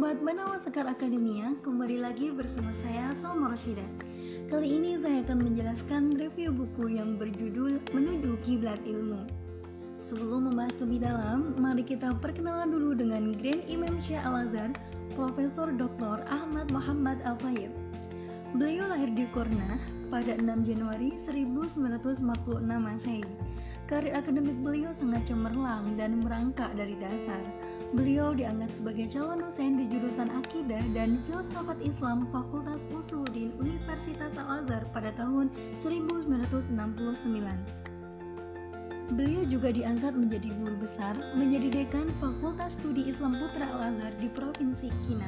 Sobat Banawa Sekar Akademia, kembali lagi bersama saya Salma Rashida. Kali ini saya akan menjelaskan review buku yang berjudul Menuju Kiblat Ilmu. Sebelum membahas lebih dalam, mari kita perkenalan dulu dengan Grand Imam Syekh Al-Azhar, Profesor Dr. Ahmad Muhammad Al-Fayyib. Beliau lahir di Kurna pada 6 Januari 1946 Masehi. Karir akademik beliau sangat cemerlang dan merangkak dari dasar Beliau dianggap sebagai calon dosen di jurusan Akidah dan Filsafat Islam Fakultas Usuluddin Universitas Al-Azhar pada tahun 1969. Beliau juga diangkat menjadi guru besar, menjadi dekan Fakultas Studi Islam Putra Al-Azhar di Provinsi Kina.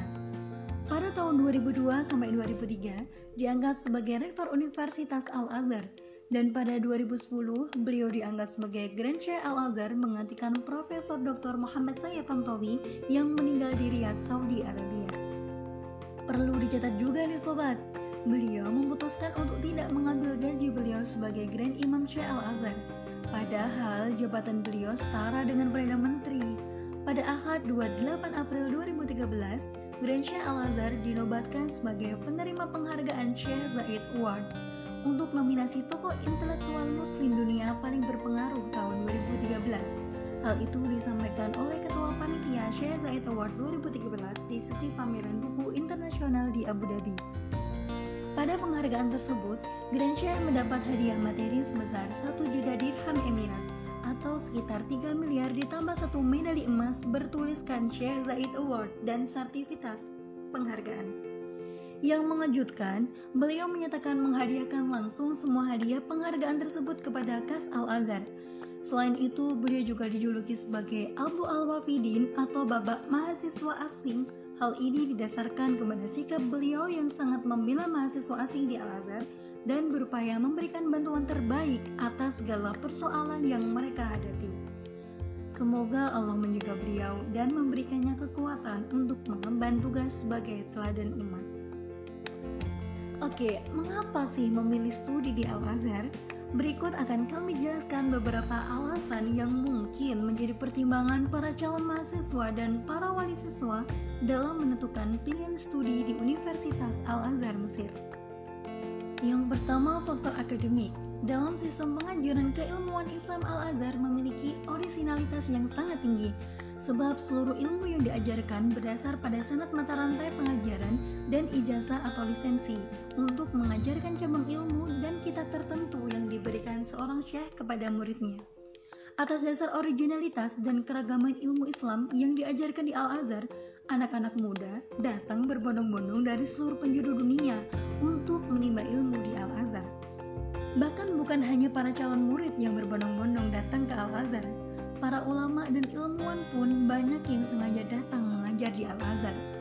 Pada tahun 2002 sampai 2003, diangkat sebagai Rektor Universitas Al-Azhar dan pada 2010 beliau dianggap sebagai Grand Sheikh Al-Azhar menggantikan Profesor Dr. Muhammad Sayyid Tantawi yang meninggal di Riyadh, Saudi Arabia. Perlu dicatat juga nih sobat, beliau memutuskan untuk tidak mengambil gaji beliau sebagai Grand Imam Syekh Al-Azhar. Padahal jabatan beliau setara dengan Perdana Menteri. Pada Ahad 28 April 2013, Grand Syekh Al-Azhar dinobatkan sebagai penerima penghargaan Syekh Zaid Award untuk nominasi tokoh intelektual muslim dunia paling berpengaruh tahun 2013. Hal itu disampaikan oleh Ketua Panitia Syekh Zaid Award 2013 di sesi pameran buku internasional di Abu Dhabi. Pada penghargaan tersebut, Grand Syekh mendapat hadiah materi sebesar 1 juta dirham Emirat atau sekitar 3 miliar ditambah satu medali emas bertuliskan Syekh Zaid Award dan sertifikat penghargaan. Yang mengejutkan, beliau menyatakan menghadiahkan langsung semua hadiah penghargaan tersebut kepada Kas Al-Azhar. Selain itu, beliau juga dijuluki sebagai Abu Al-Wafidin atau babak mahasiswa asing. Hal ini didasarkan kepada sikap beliau yang sangat membela mahasiswa asing di Al-Azhar dan berupaya memberikan bantuan terbaik atas segala persoalan yang mereka hadapi. Semoga Allah menjaga beliau dan memberikannya kekuatan untuk mengemban tugas sebagai teladan umat. Oke, mengapa sih memilih studi di Al-Azhar? Berikut akan kami jelaskan beberapa alasan yang mungkin menjadi pertimbangan para calon mahasiswa dan para wali siswa dalam menentukan pilihan studi di Universitas Al-Azhar Mesir. Yang pertama, faktor akademik. Dalam sistem pengajaran keilmuan Islam Al-Azhar memiliki orisinalitas yang sangat tinggi, sebab seluruh ilmu yang diajarkan berdasar pada sanat mata rantai pengajaran dan ijazah atau lisensi untuk mengajarkan cabang ilmu dan kitab tertentu yang diberikan seorang syekh kepada muridnya. Atas dasar originalitas dan keragaman ilmu Islam yang diajarkan di Al-Azhar, anak-anak muda datang berbondong-bondong dari seluruh penjuru dunia untuk menimba ilmu di Al-Azhar. Bahkan bukan hanya para calon murid yang berbondong-bondong datang ke Al-Azhar, para ulama dan ilmuwan pun banyak yang sengaja datang mengajar di Al-Azhar.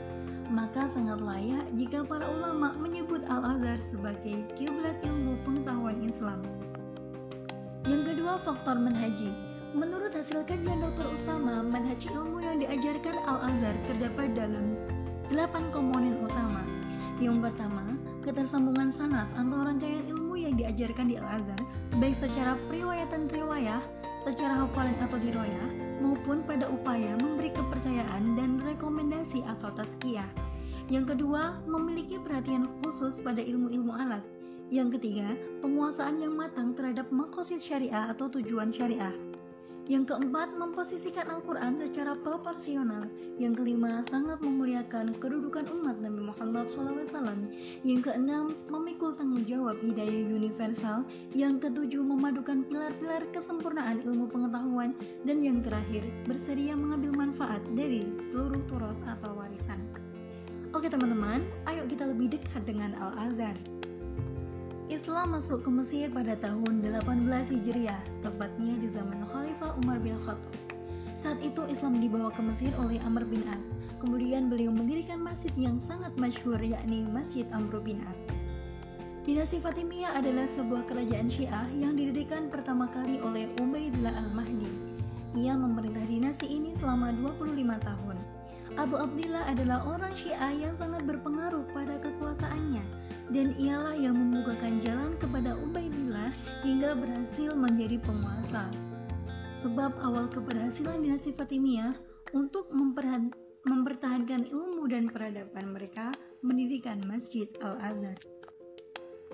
Maka sangat layak jika para ulama menyebut Al-Azhar sebagai kiblat ilmu pengetahuan Islam. Yang kedua, faktor manhaji. Menurut hasil kajian Dr. Usama, manhaji ilmu yang diajarkan Al-Azhar terdapat dalam delapan komponen utama. Yang pertama, ketersambungan sanat atau rangkaian ilmu yang diajarkan di Al-Azhar, baik secara periwayatan riwayah, secara hafalan atau diroyah maupun pada upaya memberi kepercayaan dan rekomendasi atau taskiyah. Yang kedua, memiliki perhatian khusus pada ilmu-ilmu alat. Yang ketiga, penguasaan yang matang terhadap makosid syariah atau tujuan syariah. Yang keempat, memposisikan Al-Quran secara proporsional. Yang kelima, sangat memuliakan kedudukan umat Nabi Muhammad SAW. Yang keenam, memikul tanggung jawab hidayah universal. Yang ketujuh, memadukan pilar-pilar kesempurnaan ilmu pengetahuan. Dan yang terakhir, bersedia mengambil manfaat dari seluruh turos atau warisan. Oke teman-teman, ayo kita lebih dekat dengan Al-Azhar. Islam masuk ke Mesir pada tahun 18 Hijriah, tepatnya di zaman Khalifah Umar bin Khattab. Saat itu Islam dibawa ke Mesir oleh Amr bin As. Kemudian beliau mendirikan masjid yang sangat masyhur yakni Masjid Amr bin As. Dinasti Fatimiyah adalah sebuah kerajaan Syiah yang didirikan pertama kali oleh Ubaidillah al-Mahdi. Ia memerintah dinasti ini selama 25 tahun. Abu Abdillah adalah orang Syiah yang sangat berpengaruh pada kekuasaannya dan ialah yang membukakan jalan kepada Ubaidillah hingga berhasil menjadi penguasa. Sebab awal keberhasilan dinasti Fatimiyah untuk mempertahankan ilmu dan peradaban mereka, mendirikan Masjid Al-Azhar.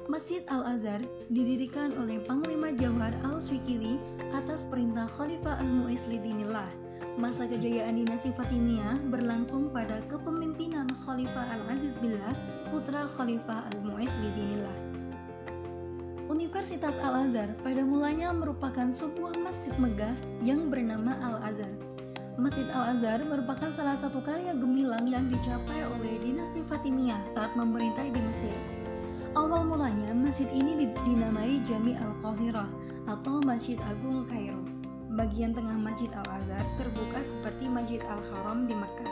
Masjid Al-Azhar didirikan oleh Panglima Jawhar Al-Swikili atas perintah Khalifah Al-Mu'is Lidinillah. Masa kejayaan dinasti Fatimiyah berlangsung pada kepemimpinan Khalifah Al-Aziz Billah, putra Khalifah Al-Mu'is Lidinillah. Universitas Al-Azhar pada mulanya merupakan sebuah masjid megah yang bernama Al-Azhar. Masjid Al-Azhar merupakan salah satu karya gemilang yang dicapai oleh dinasti Fatimiyah saat memerintah di Mesir. Awal mulanya masjid ini dinamai Jami Al-Qahirah atau Masjid Agung Kairo. Bagian tengah Masjid Al-Azhar terbuka seperti Masjid Al-Haram di Makkah.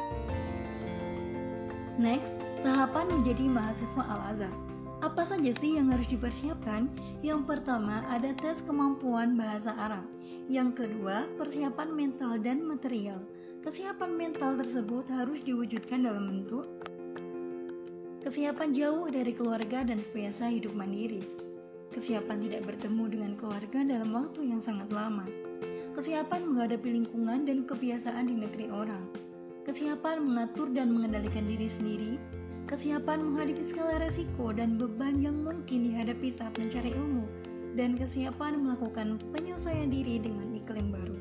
Next, tahapan menjadi mahasiswa Al-Azhar. Apa saja sih yang harus dipersiapkan? Yang pertama ada tes kemampuan bahasa Arab. Yang kedua, persiapan mental dan material. Kesiapan mental tersebut harus diwujudkan dalam bentuk Kesiapan jauh dari keluarga dan biasa hidup mandiri. Kesiapan tidak bertemu dengan keluarga dalam waktu yang sangat lama. Kesiapan menghadapi lingkungan dan kebiasaan di negeri orang. Kesiapan mengatur dan mengendalikan diri sendiri. Kesiapan menghadapi segala resiko dan beban yang mungkin dihadapi saat mencari ilmu. Dan kesiapan melakukan penyesuaian diri dengan iklim baru.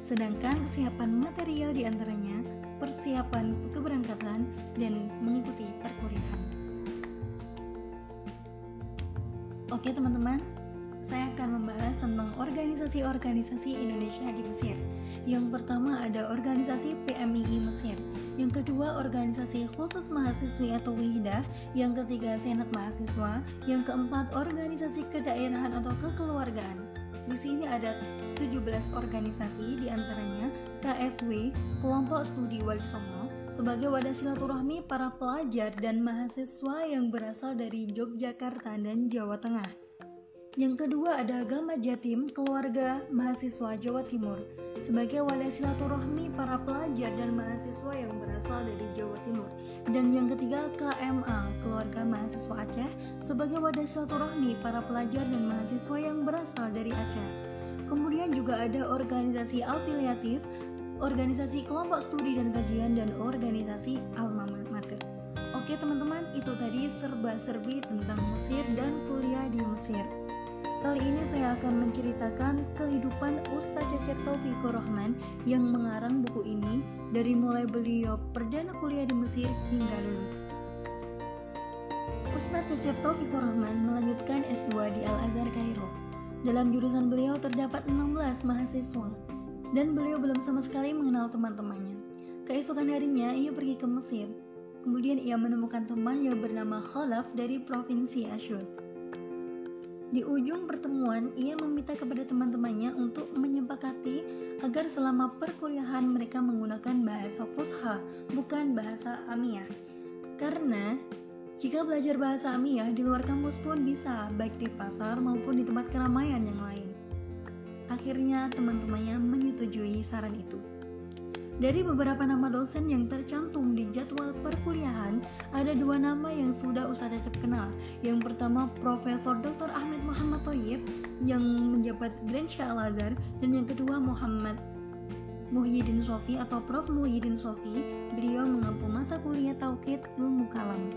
Sedangkan kesiapan material di antaranya persiapan keberangkatan dan mengikuti perkuliahan. Oke teman-teman, saya akan membahas tentang organisasi-organisasi Indonesia di Mesir. Yang pertama ada organisasi PMII Mesir, yang kedua organisasi khusus mahasiswi atau WIHDA, yang ketiga Senat Mahasiswa, yang keempat organisasi kedaerahan atau kekeluargaan. Di sini ada 17 organisasi di antaranya KSW, Kelompok Studi Wali Songo, sebagai wadah silaturahmi para pelajar dan mahasiswa yang berasal dari Yogyakarta dan Jawa Tengah. Yang kedua ada Agama Jatim, Keluarga Mahasiswa Jawa Timur, sebagai wadah silaturahmi para pelajar dan mahasiswa yang berasal dari Jawa Timur. Dan yang ketiga KMA, Keluarga Mahasiswa Aceh, sebagai wadah silaturahmi para pelajar dan mahasiswa yang berasal dari Aceh. Kemudian juga ada organisasi afiliatif organisasi kelompok studi dan kajian, dan organisasi alma mater. Oke teman-teman, itu tadi serba-serbi tentang Mesir dan kuliah di Mesir. Kali ini saya akan menceritakan kehidupan Ustaz Cecep Taufikur Rahman yang mengarang buku ini dari mulai beliau perdana kuliah di Mesir hingga lulus. Ustaz Cecep Taufikur Rahman melanjutkan S2 di Al-Azhar Kairo. Dalam jurusan beliau terdapat 16 mahasiswa, dan beliau belum sama sekali mengenal teman-temannya. Keesokan harinya, ia pergi ke Mesir. Kemudian ia menemukan teman yang bernama Khalaf dari provinsi Ashur. Di ujung pertemuan, ia meminta kepada teman-temannya untuk menyepakati agar selama perkuliahan mereka menggunakan bahasa Fusha, bukan bahasa Amiyah. Karena jika belajar bahasa Amiyah di luar kampus pun bisa, baik di pasar maupun di tempat keramaian yang lain. Akhirnya teman-temannya menyetujui saran itu. Dari beberapa nama dosen yang tercantum di jadwal perkuliahan, ada dua nama yang sudah Ustaz Cecep kenal. Yang pertama Profesor Dr. Ahmed Muhammad Toyib yang menjabat Grand Syah Al-Azhar dan yang kedua Muhammad Muhyiddin Sofi atau Prof Muhyiddin Sofi. Beliau mengampu mata kuliah Tauhid Ilmu Kalam.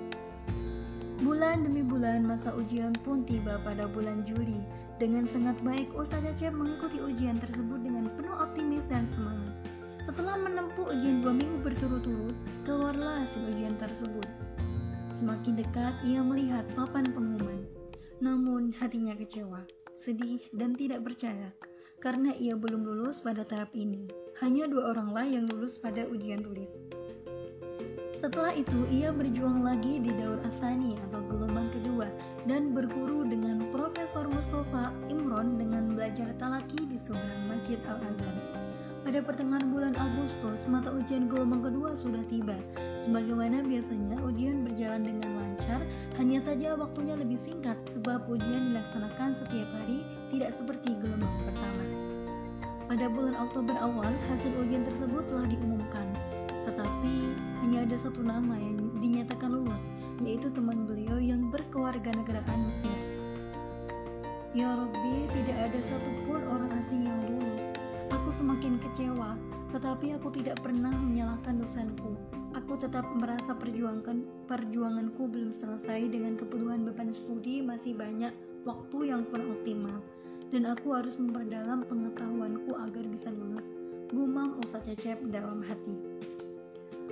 Bulan demi bulan masa ujian pun tiba pada bulan Juli dengan sangat baik, Ustaz Cecep mengikuti ujian tersebut dengan penuh optimis dan semangat. Setelah menempuh ujian dua minggu berturut-turut, keluarlah hasil ujian tersebut. Semakin dekat, ia melihat papan pengumuman. Namun, hatinya kecewa, sedih, dan tidak percaya karena ia belum lulus pada tahap ini. Hanya dua oranglah yang lulus pada ujian tulis. Setelah itu, ia berjuang lagi di daur asani atau gelombang kedua dan berguru dengan Profesor Mustafa Imron dengan belajar talaki di seberang Masjid Al-Azhar. Pada pertengahan bulan Agustus, mata ujian gelombang kedua sudah tiba. Sebagaimana biasanya, ujian berjalan dengan lancar, hanya saja waktunya lebih singkat sebab ujian dilaksanakan setiap hari, tidak seperti gelombang pertama. Pada bulan Oktober awal, hasil ujian tersebut telah diumumkan, tetapi hanya ada satu nama yang dinyatakan lulus, yaitu teman beliau yang berkeluarga negaraan Mesir. Ya Rabbi, tidak ada satupun orang asing yang lulus. Aku semakin kecewa, tetapi aku tidak pernah menyalahkan dosenku. Aku tetap merasa perjuangkan perjuanganku belum selesai dengan kebutuhan beban studi masih banyak waktu yang kurang optimal dan aku harus memperdalam pengetahuanku agar bisa lulus. Gumam Ustaz Cecep dalam hati.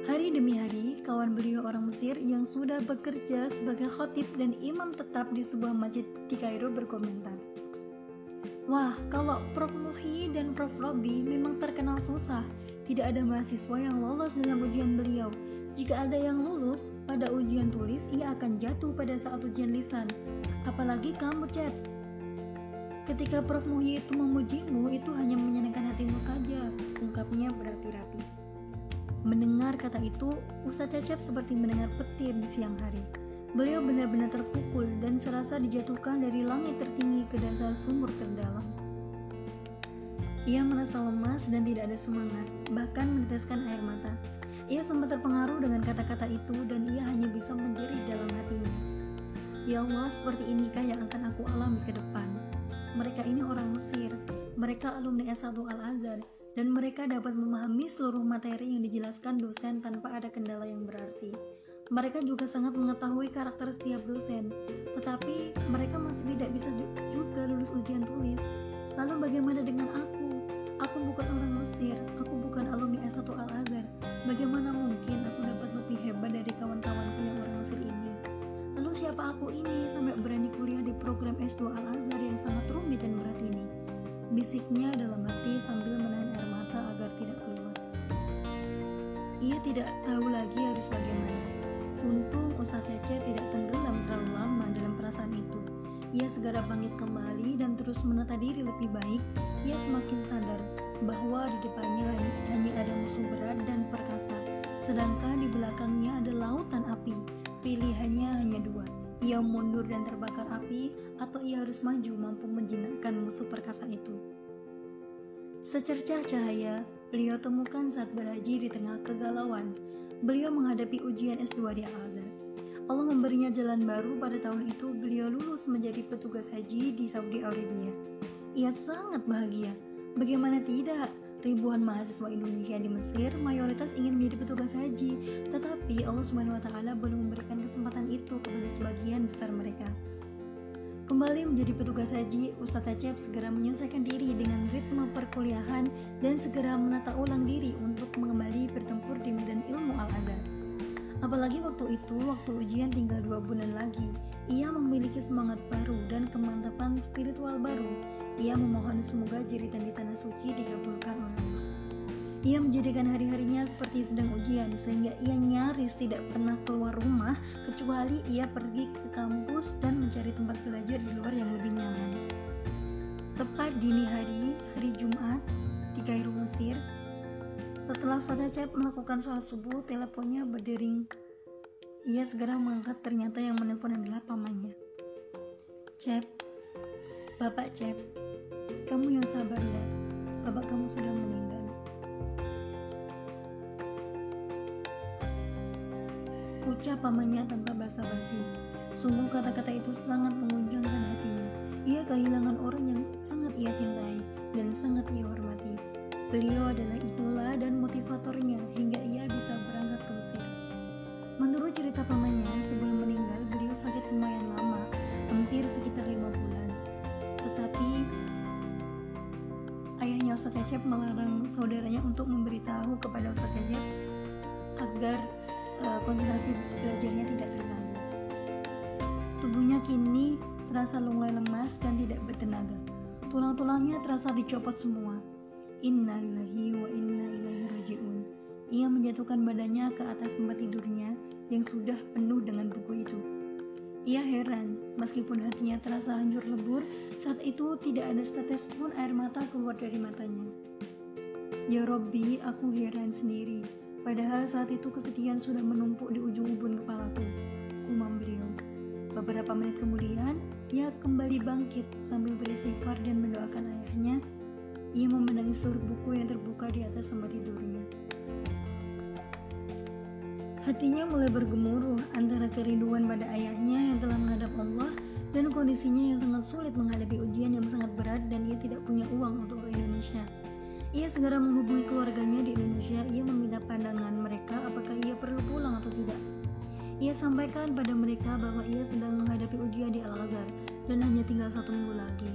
Hari demi hari, kawan beliau orang Mesir yang sudah bekerja sebagai khotib dan imam tetap di sebuah masjid di Kairo berkomentar. Wah, kalau Prof. Muhi dan Prof. Robi memang terkenal susah. Tidak ada mahasiswa yang lolos dalam ujian beliau. Jika ada yang lulus pada ujian tulis, ia akan jatuh pada saat ujian lisan. Apalagi kamu, Cep. Ketika Prof. Muhi itu memujimu, itu hanya menyenangkan hatimu saja, ungkapnya berapi-rapi. Mendengar kata itu, Ustaz Cecep seperti mendengar petir di siang hari. Beliau benar-benar terpukul dan serasa dijatuhkan dari langit tertinggi ke dasar sumur terdalam. Ia merasa lemas dan tidak ada semangat, bahkan meneteskan air mata. Ia sempat terpengaruh dengan kata-kata itu dan ia hanya bisa menjerit dalam hatinya. Ya Allah, seperti inikah yang akan aku alami ke depan? Mereka ini orang Mesir, mereka alumni S1 Al-Azhar, dan mereka dapat memahami seluruh materi yang dijelaskan dosen tanpa ada kendala yang berarti. Mereka juga sangat mengetahui karakter setiap dosen, tetapi mereka masih tidak bisa juga lulus ujian tulis. Lalu bagaimana dengan aku? Aku bukan orang Mesir, aku bukan alumni S1 Al-Azhar. Bagaimana mungkin aku dapat lebih hebat dari kawan-kawanku yang orang Mesir ini? Lalu siapa aku ini sampai berani kuliah di program S2 Al-Azhar yang sangat rumit dan berat ini? Bisiknya dalam hati sambil menahan air mata agar tidak keluar. Ia tidak tahu lagi harus bagaimana. Untung Ustaz Cece tidak tenggelam terlalu lama dalam perasaan itu. Ia segera bangkit kembali dan terus menata diri lebih baik. Ia semakin sadar bahwa di depannya hanya ada musuh berat dan perkasa, sedangkan di belakangnya ada lautan api. Pilihannya hanya dua, ia mundur dan terbakar api, atau ia harus maju mampu menjinakkan musuh perkasa itu. Secercah cahaya, beliau temukan saat berhaji di tengah kegalauan beliau menghadapi ujian S2 di Al-Azhar. Allah memberinya jalan baru pada tahun itu beliau lulus menjadi petugas haji di Saudi Arabia. Ia sangat bahagia. Bagaimana tidak? Ribuan mahasiswa Indonesia di Mesir mayoritas ingin menjadi petugas haji, tetapi Allah Subhanahu wa belum memberikan kesempatan itu kepada sebagian besar mereka. Kembali menjadi petugas haji, Ustadz Acep segera menyelesaikan diri dengan ritme perkuliahan dan segera menata ulang diri untuk kembali bertempur di medan ilmu Al-Azhar. Apalagi waktu itu, waktu ujian tinggal dua bulan lagi, ia memiliki semangat baru dan kemantapan spiritual baru. Ia memohon semoga jeritan di tanah suci dikabulkan oleh Allah. Ia menjadikan hari-harinya seperti sedang ujian, sehingga ia nyaris tidak pernah keluar rumah kecuali ia pergi ke kampus dan mencari tempat belajar di luar yang lebih nyaman. Tepat dini hari, hari Jumat, di Kairo, Mesir, setelah Ustaz Cep melakukan sholat subuh, teleponnya berdering. Ia segera mengangkat ternyata yang menelpon adalah pamannya. Cep, Bapak Cep, kamu yang sabar ya, Bapak kamu sudah meninggal. Ucap pamannya tanpa basa-basi. Sungguh kata-kata itu sangat mengunjangkan hatinya. Ia kehilangan orang yang sangat ia cintai dan sangat ia hormati. Beliau adalah idola dan motivatornya hingga ia bisa berangkat ke Mesir. Menurut cerita pamannya, sebelum meninggal beliau sakit lumayan lama, hampir sekitar lima bulan. Tetapi ayahnya Ustaz Cecep melarang saudaranya untuk memberitahu kepada Ustaz Cecep agar konsentrasi belajarnya tidak terganggu. Tubuhnya kini terasa lunglai lemas dan tidak bertenaga. Tulang-tulangnya terasa dicopot semua. Inna lillahi wa inna ilaihi rajiun. Ia menjatuhkan badannya ke atas tempat tidurnya yang sudah penuh dengan buku itu. Ia heran, meskipun hatinya terasa hancur lebur, saat itu tidak ada setetes pun air mata keluar dari matanya. Ya Robbi, aku heran sendiri. Padahal saat itu kesedihan sudah menumpuk di ujung ubun kepalaku. Kumam beliau. Beberapa menit kemudian, ia kembali bangkit sambil beristighfar dan mendoakan ayahnya. Ia memandangi seluruh buku yang terbuka di atas tempat tidurnya. Hatinya mulai bergemuruh antara kerinduan pada ayahnya yang telah menghadap Allah dan kondisinya yang sangat sulit menghadapi ujian yang sangat berat dan ia tidak punya uang untuk ke Indonesia. Ia segera menghubungi keluarganya di Indonesia. Ia meminta pandangan mereka apakah ia perlu pulang atau tidak. Ia sampaikan pada mereka bahwa ia sedang menghadapi ujian di Al-Azhar dan hanya tinggal satu minggu lagi.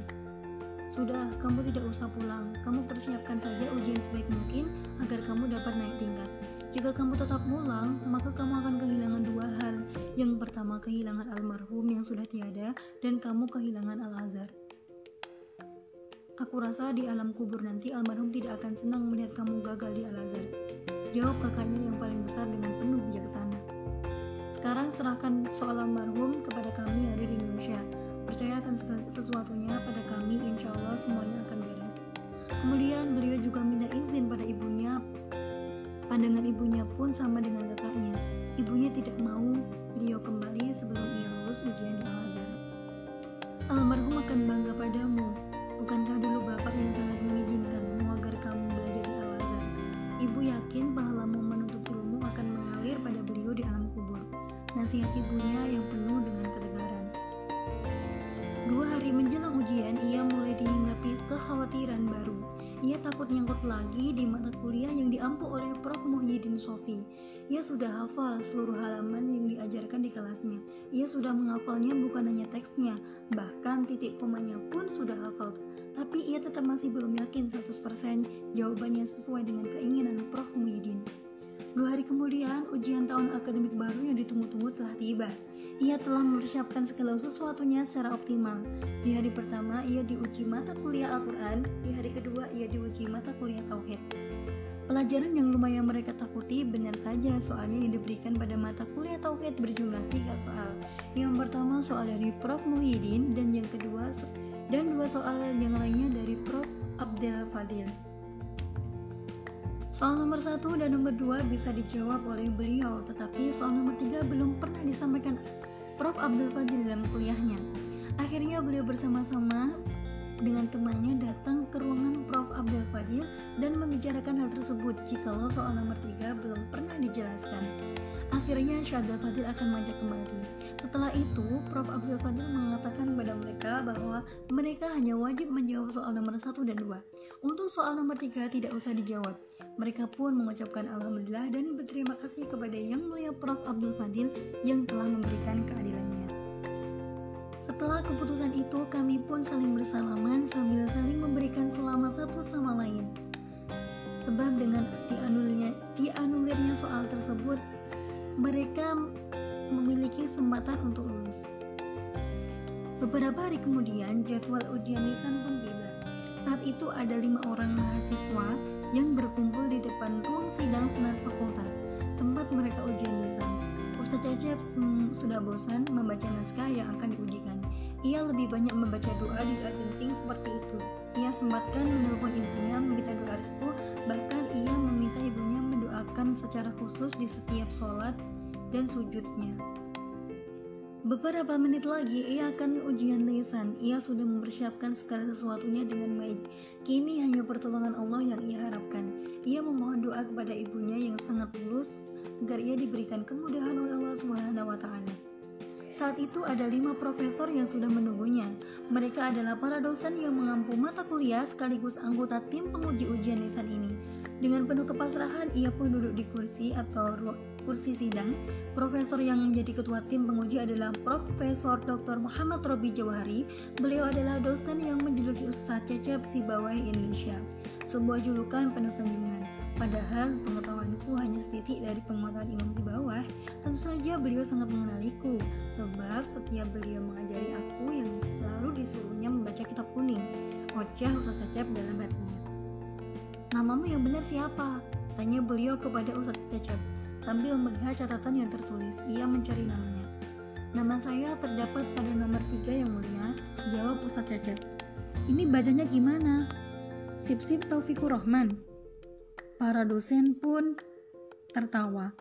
Sudah, kamu tidak usah pulang. Kamu persiapkan saja ujian sebaik mungkin agar kamu dapat naik tingkat. Jika kamu tetap pulang, maka kamu akan kehilangan dua hal. Yang pertama, kehilangan almarhum yang sudah tiada, dan kamu kehilangan Al-Azhar. Aku rasa di alam kubur nanti almarhum tidak akan senang melihat kamu gagal di Al-Azhar. Jawab kakaknya yang paling besar dengan penuh bijaksana. Sekarang serahkan soal almarhum kepada kami yang ada di Indonesia. Percayakan sesuatunya pada kami, insya Allah semuanya akan beres. Kemudian beliau juga minta izin pada ibunya. Pandangan ibunya pun sama dengan kakaknya. Ibunya tidak mau beliau kembali sebelum ia lulus ujian di Al-Azhar. Almarhum akan bangga padamu, Bukankah dulu bapak yang sangat mengizinkanmu agar kamu belajar di Al-Azhar? Ibu yakin pahalamu menuntut ilmu akan mengalir pada beliau di alam kubur. Nasihat ibunya yang penuh dengan ketegaran. Dua hari menjelang ujian, ia mulai dihinggapi kekhawatiran baru. Ia takut nyangkut lagi di mata kuliah yang diampu oleh Prof. Muhyiddin Sofi. Ia sudah hafal seluruh halaman yang diajarkan di kelasnya. Ia sudah menghafalnya bukan hanya teksnya, bahkan titik komanya pun sudah hafal. Tapi ia tetap masih belum yakin 100% jawabannya sesuai dengan keinginan Prof. Muhyiddin. Dua hari kemudian, ujian tahun akademik baru yang ditunggu-tunggu telah tiba. Ia telah mempersiapkan segala sesuatunya secara optimal. Di hari pertama, ia diuji mata kuliah Al-Quran. Di hari kedua, ia diuji mata kuliah Tauhid. Pelajaran yang lumayan mereka takuti benar saja soalnya yang diberikan pada mata kuliah Tauhid berjumlah tiga soal. Yang pertama soal dari Prof. Muhyiddin dan yang kedua dan dua soal yang lainnya dari Prof. Abdel Fadil. Soal nomor satu dan nomor dua bisa dijawab oleh beliau, tetapi soal nomor tiga belum pernah disampaikan Prof. Abdel Fadil dalam kuliahnya. Akhirnya beliau bersama-sama dengan temannya datang ke ruangan Prof. Abdul Fadil dan membicarakan hal tersebut jikalau soal nomor 3 belum pernah dijelaskan. Akhirnya Syekh Abdul Fadil akan mengajak kembali. Setelah itu, Prof. Abdul Fadil mengatakan kepada mereka bahwa mereka hanya wajib menjawab soal nomor 1 dan 2. Untuk soal nomor 3 tidak usah dijawab. Mereka pun mengucapkan Alhamdulillah dan berterima kasih kepada Yang Mulia Prof. Abdul Fadil yang telah memberikan keadilannya. Setelah keputusan itu, kami pun saling bersalaman sambil saling memberikan selamat satu sama lain. Sebab dengan dianulirnya, dianulirnya soal tersebut, mereka memiliki kesempatan untuk lulus. Beberapa hari kemudian, jadwal ujian lisan pun tiba. Saat itu ada lima orang mahasiswa yang berkumpul di depan ruang sidang senat fakultas, tempat mereka ujian lisan. Ustaz Cecep sudah bosan membaca naskah yang akan diujikan. Ia lebih banyak membaca doa di saat penting seperti itu. Ia sempatkan menelpon ibunya meminta doa restu, bahkan ia meminta ibunya mendoakan secara khusus di setiap sholat dan sujudnya. Beberapa menit lagi ia akan ujian lisan. Ia sudah mempersiapkan segala sesuatunya dengan baik. Kini hanya pertolongan Allah yang ia harapkan. Ia memohon doa kepada ibunya yang sangat tulus agar ia diberikan kemudahan oleh Allah Subhanahu wa. Saat itu ada lima profesor yang sudah menunggunya. Mereka adalah para dosen yang mengampu mata kuliah sekaligus anggota tim penguji ujian lisan ini. Dengan penuh kepasrahan, ia pun duduk di kursi atau kursi sidang. Profesor yang menjadi ketua tim penguji adalah Profesor Dr. Muhammad Robi Jawahari. Beliau adalah dosen yang menjuluki Ustadz Cecep Sibawai Indonesia. Sebuah julukan penuh sanjungan. Padahal pengetahuanku hanya setitik dari pengetahuan Imam si bawah, tentu saja beliau sangat mengenaliku, sebab setiap beliau mengajari aku yang selalu disuruhnya membaca kitab kuning. Oceh Ustaz Cecep dalam hatinya. Namamu yang benar siapa? Tanya beliau kepada Ustaz Cecep. Sambil melihat catatan yang tertulis, ia mencari namanya. Nama saya terdapat pada nomor tiga yang mulia, jawab Ustaz Cecep. Ini bacanya gimana? Sip-sip Taufikur Rahman, Para dosen pun tertawa.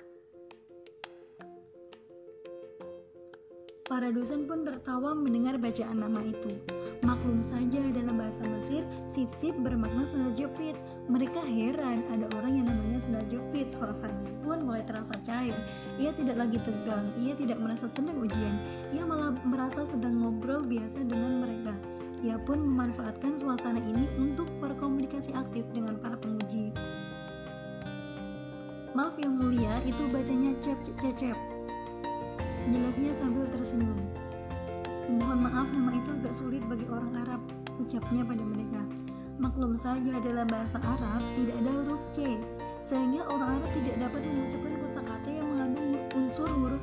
Para dosen pun tertawa mendengar bacaan nama itu. Maklum saja dalam bahasa Mesir, sip-sip bermakna sendal jepit. Mereka heran ada orang yang namanya sendal jepit. Suasananya pun mulai terasa cair. Ia tidak lagi tegang, ia tidak merasa sedang ujian. Ia malah merasa sedang ngobrol biasa dengan mereka. Ia pun memanfaatkan suasana ini untuk berkomunikasi aktif dengan para penguji. Maaf yang mulia, itu bacanya cep cecep. Jelasnya sambil tersenyum. Mohon maaf, nama itu agak sulit bagi orang Arab, ucapnya pada mereka. Maklum saja dalam bahasa Arab tidak ada huruf C, sehingga orang Arab tidak dapat mengucapkan kosakata yang mengandung unsur huruf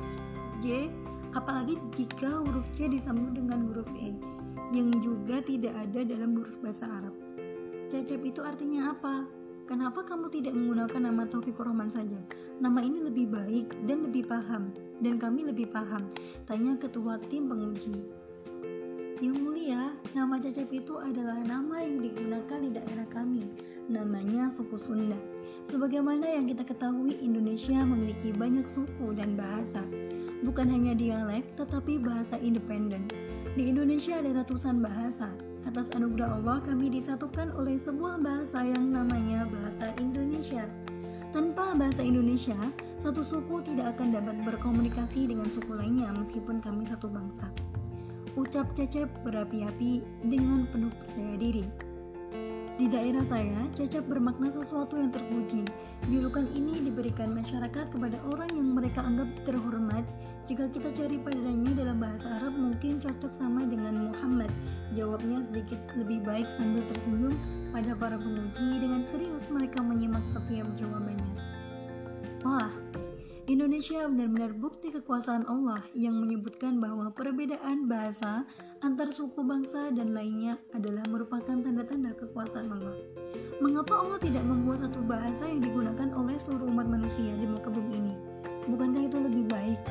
J, apalagi jika huruf C disambung dengan huruf E, yang juga tidak ada dalam huruf bahasa Arab. Cecep itu artinya apa? Kenapa kamu tidak menggunakan nama Taufik Rohman saja? Nama ini lebih baik dan lebih paham, dan kami lebih paham, tanya ketua tim penguji. Yang mulia, nama Cecep itu adalah nama yang digunakan di daerah kami. Namanya suku Sunda. Sebagaimana yang kita ketahui, Indonesia memiliki banyak suku dan bahasa. Bukan hanya dialek, tetapi bahasa independen. Di Indonesia ada ratusan bahasa. Atas anugerah Allah, kami disatukan oleh sebuah bahasa yang namanya bahasa Indonesia. Tanpa bahasa Indonesia, satu suku tidak akan dapat berkomunikasi dengan suku lainnya meskipun kami satu bangsa ucap Cecep berapi-api dengan penuh percaya diri. Di daerah saya, Cecep bermakna sesuatu yang terpuji. Julukan ini diberikan masyarakat kepada orang yang mereka anggap terhormat. Jika kita cari padanya dalam bahasa Arab mungkin cocok sama dengan Muhammad. Jawabnya sedikit lebih baik sambil tersenyum pada para penguji dengan serius mereka menyimak setiap jawabannya. Wah, Indonesia benar-benar bukti kekuasaan Allah yang menyebutkan bahwa perbedaan bahasa antar suku bangsa dan lainnya adalah merupakan tanda-tanda kekuasaan Allah. Mengapa Allah tidak membuat satu bahasa yang digunakan oleh seluruh umat manusia di muka bumi ini? Bukankah itu lebih baik?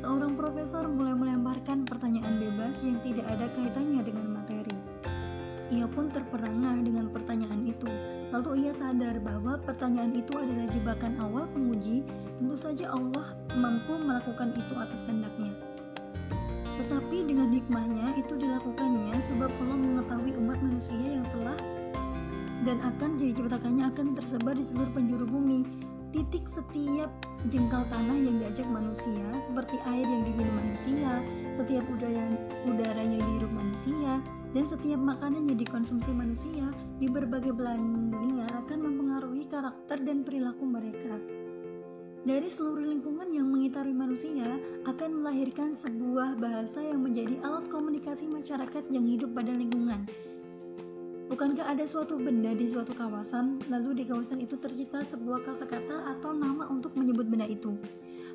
Seorang profesor mulai melemparkan pertanyaan bebas yang tidak ada kaitannya dengan materi. Ia pun terperangah dengan pertanyaan itu, Lalu ia sadar bahwa pertanyaan itu adalah jebakan awal penguji, tentu saja Allah mampu melakukan itu atas kehendaknya. Tetapi dengan hikmahnya itu dilakukannya sebab Allah mengetahui umat manusia yang telah dan akan jadi ciptakannya akan tersebar di seluruh penjuru bumi. Titik setiap jengkal tanah yang diajak manusia, seperti air yang diminum manusia, setiap udara, yang dihirup manusia, dan setiap makanan yang dikonsumsi manusia di berbagai belahan dunia akan mempengaruhi karakter dan perilaku mereka. Dari seluruh lingkungan yang mengitari manusia akan melahirkan sebuah bahasa yang menjadi alat komunikasi masyarakat yang hidup pada lingkungan. Bukankah ada suatu benda di suatu kawasan, lalu di kawasan itu tercipta sebuah kosakata atau nama untuk menyebut benda itu?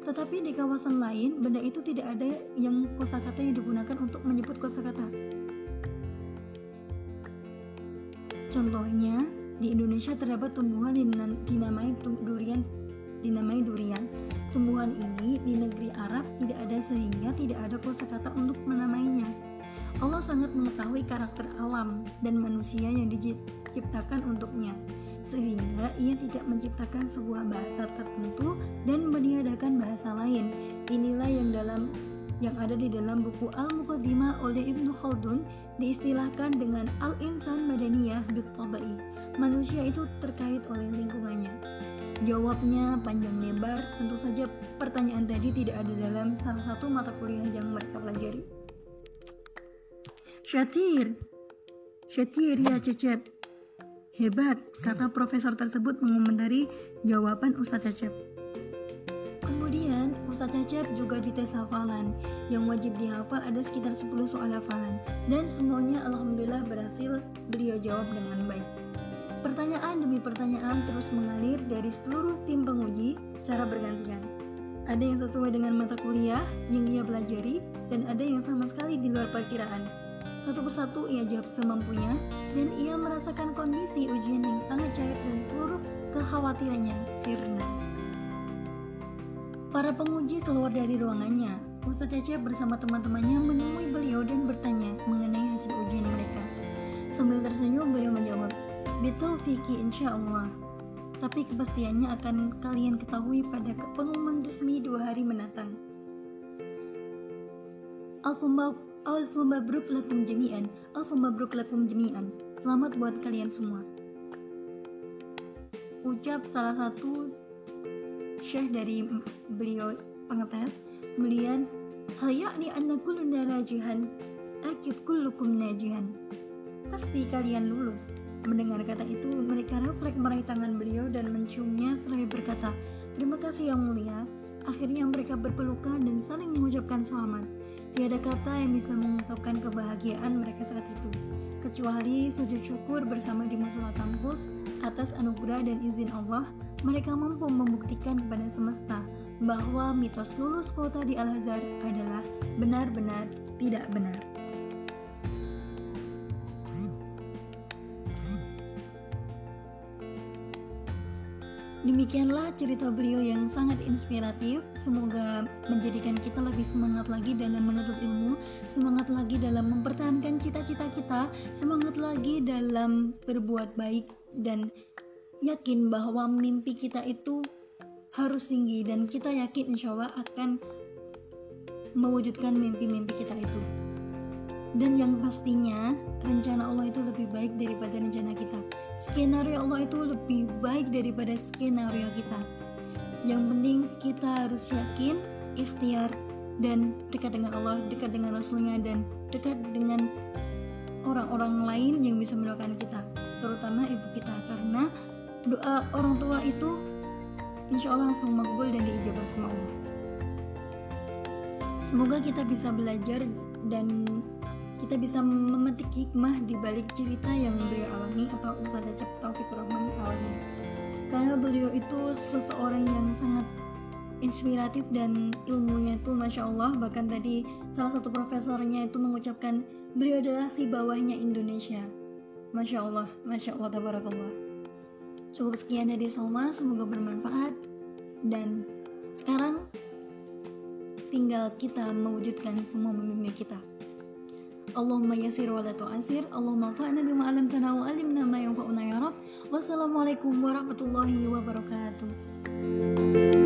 Tetapi di kawasan lain, benda itu tidak ada yang kosakata yang digunakan untuk menyebut kosakata. Contohnya, di Indonesia terdapat tumbuhan dinamai durian dinamai durian. Tumbuhan ini di negeri Arab tidak ada sehingga tidak ada kosakata untuk menamainya. Allah sangat mengetahui karakter alam dan manusia yang diciptakan untuknya, sehingga ia tidak menciptakan sebuah bahasa tertentu dan meniadakan bahasa lain. Inilah yang dalam yang ada di dalam buku Al-Muqaddimah oleh Ibnu Khaldun diistilahkan dengan Al-Insan Madaniyah Bittabai. Manusia itu terkait oleh lingkungannya. Jawabnya panjang lebar, tentu saja pertanyaan tadi tidak ada dalam salah satu mata kuliah yang mereka pelajari. Syatir, Syatir ya Cecep. Hebat, kata profesor tersebut mengomentari jawaban Ustaz Cecep. Ustaz Cecep juga dites hafalan. Yang wajib dihafal ada sekitar 10 soal hafalan. Dan semuanya Alhamdulillah berhasil beliau jawab dengan baik. Pertanyaan demi pertanyaan terus mengalir dari seluruh tim penguji secara bergantian. Ada yang sesuai dengan mata kuliah yang ia pelajari dan ada yang sama sekali di luar perkiraan. Satu persatu ia jawab semampunya dan ia merasakan kondisi ujian yang sangat cair dan seluruh kekhawatirannya sirna. Para penguji keluar dari ruangannya. Ustaz Cecep bersama teman-temannya menemui beliau dan bertanya mengenai hasil ujian mereka. Sambil tersenyum beliau menjawab, Betul Vicky insya Allah. Tapi kepastiannya akan kalian ketahui pada pengumuman resmi dua hari mendatang. Alfa mabruk lakum jami'an. Alfa mabruk lakum jami'an. Selamat buat kalian semua. Ucap salah satu syekh dari beliau pengetes kemudian hal yakni anna kulluna najihan akid kullukum najihan pasti kalian lulus. Mendengar kata itu, mereka refleks meraih tangan beliau dan menciumnya seraya berkata, Terima kasih yang mulia. Akhirnya mereka berpelukan dan saling mengucapkan selamat. Tiada kata yang bisa mengungkapkan kebahagiaan mereka saat itu, kecuali sujud syukur bersama di musola kampus atas anugerah dan izin Allah, mereka mampu membuktikan kepada semesta bahwa mitos lulus kota di Al-Azhar adalah benar-benar tidak benar. Demikianlah cerita beliau yang sangat inspiratif. Semoga menjadikan kita lebih semangat lagi dalam menuntut ilmu, semangat lagi dalam mempertahankan cita-cita kita, semangat lagi dalam berbuat baik dan yakin bahwa mimpi kita itu harus tinggi dan kita yakin insya Allah akan mewujudkan mimpi-mimpi kita itu. Dan yang pastinya rencana Allah itu lebih baik daripada rencana kita. Skenario Allah itu lebih baik daripada skenario kita. Yang penting kita harus yakin, ikhtiar, dan dekat dengan Allah, dekat dengan Rasulnya, dan dekat dengan orang-orang lain yang bisa mendoakan kita, terutama ibu kita, karena doa orang tua itu insya Allah langsung makbul dan diijabah sama Allah. Semoga kita bisa belajar dan kita bisa memetik hikmah di balik cerita yang beliau alami atau Ustaz Acep Taufik Rahman alami. Karena beliau itu seseorang yang sangat inspiratif dan ilmunya itu Masya Allah bahkan tadi salah satu profesornya itu mengucapkan beliau adalah si bawahnya Indonesia. Masya Allah Masya Allah Tabarakallah. Cukup sekian dari Salma semoga bermanfaat. Dan sekarang tinggal kita mewujudkan semua mimpi kita Allahumma yasir wa la tu'asir Allahumma fa'na bima alamtana wa alimna ma yanfa'una ya Wassalamualaikum warahmatullahi wabarakatuh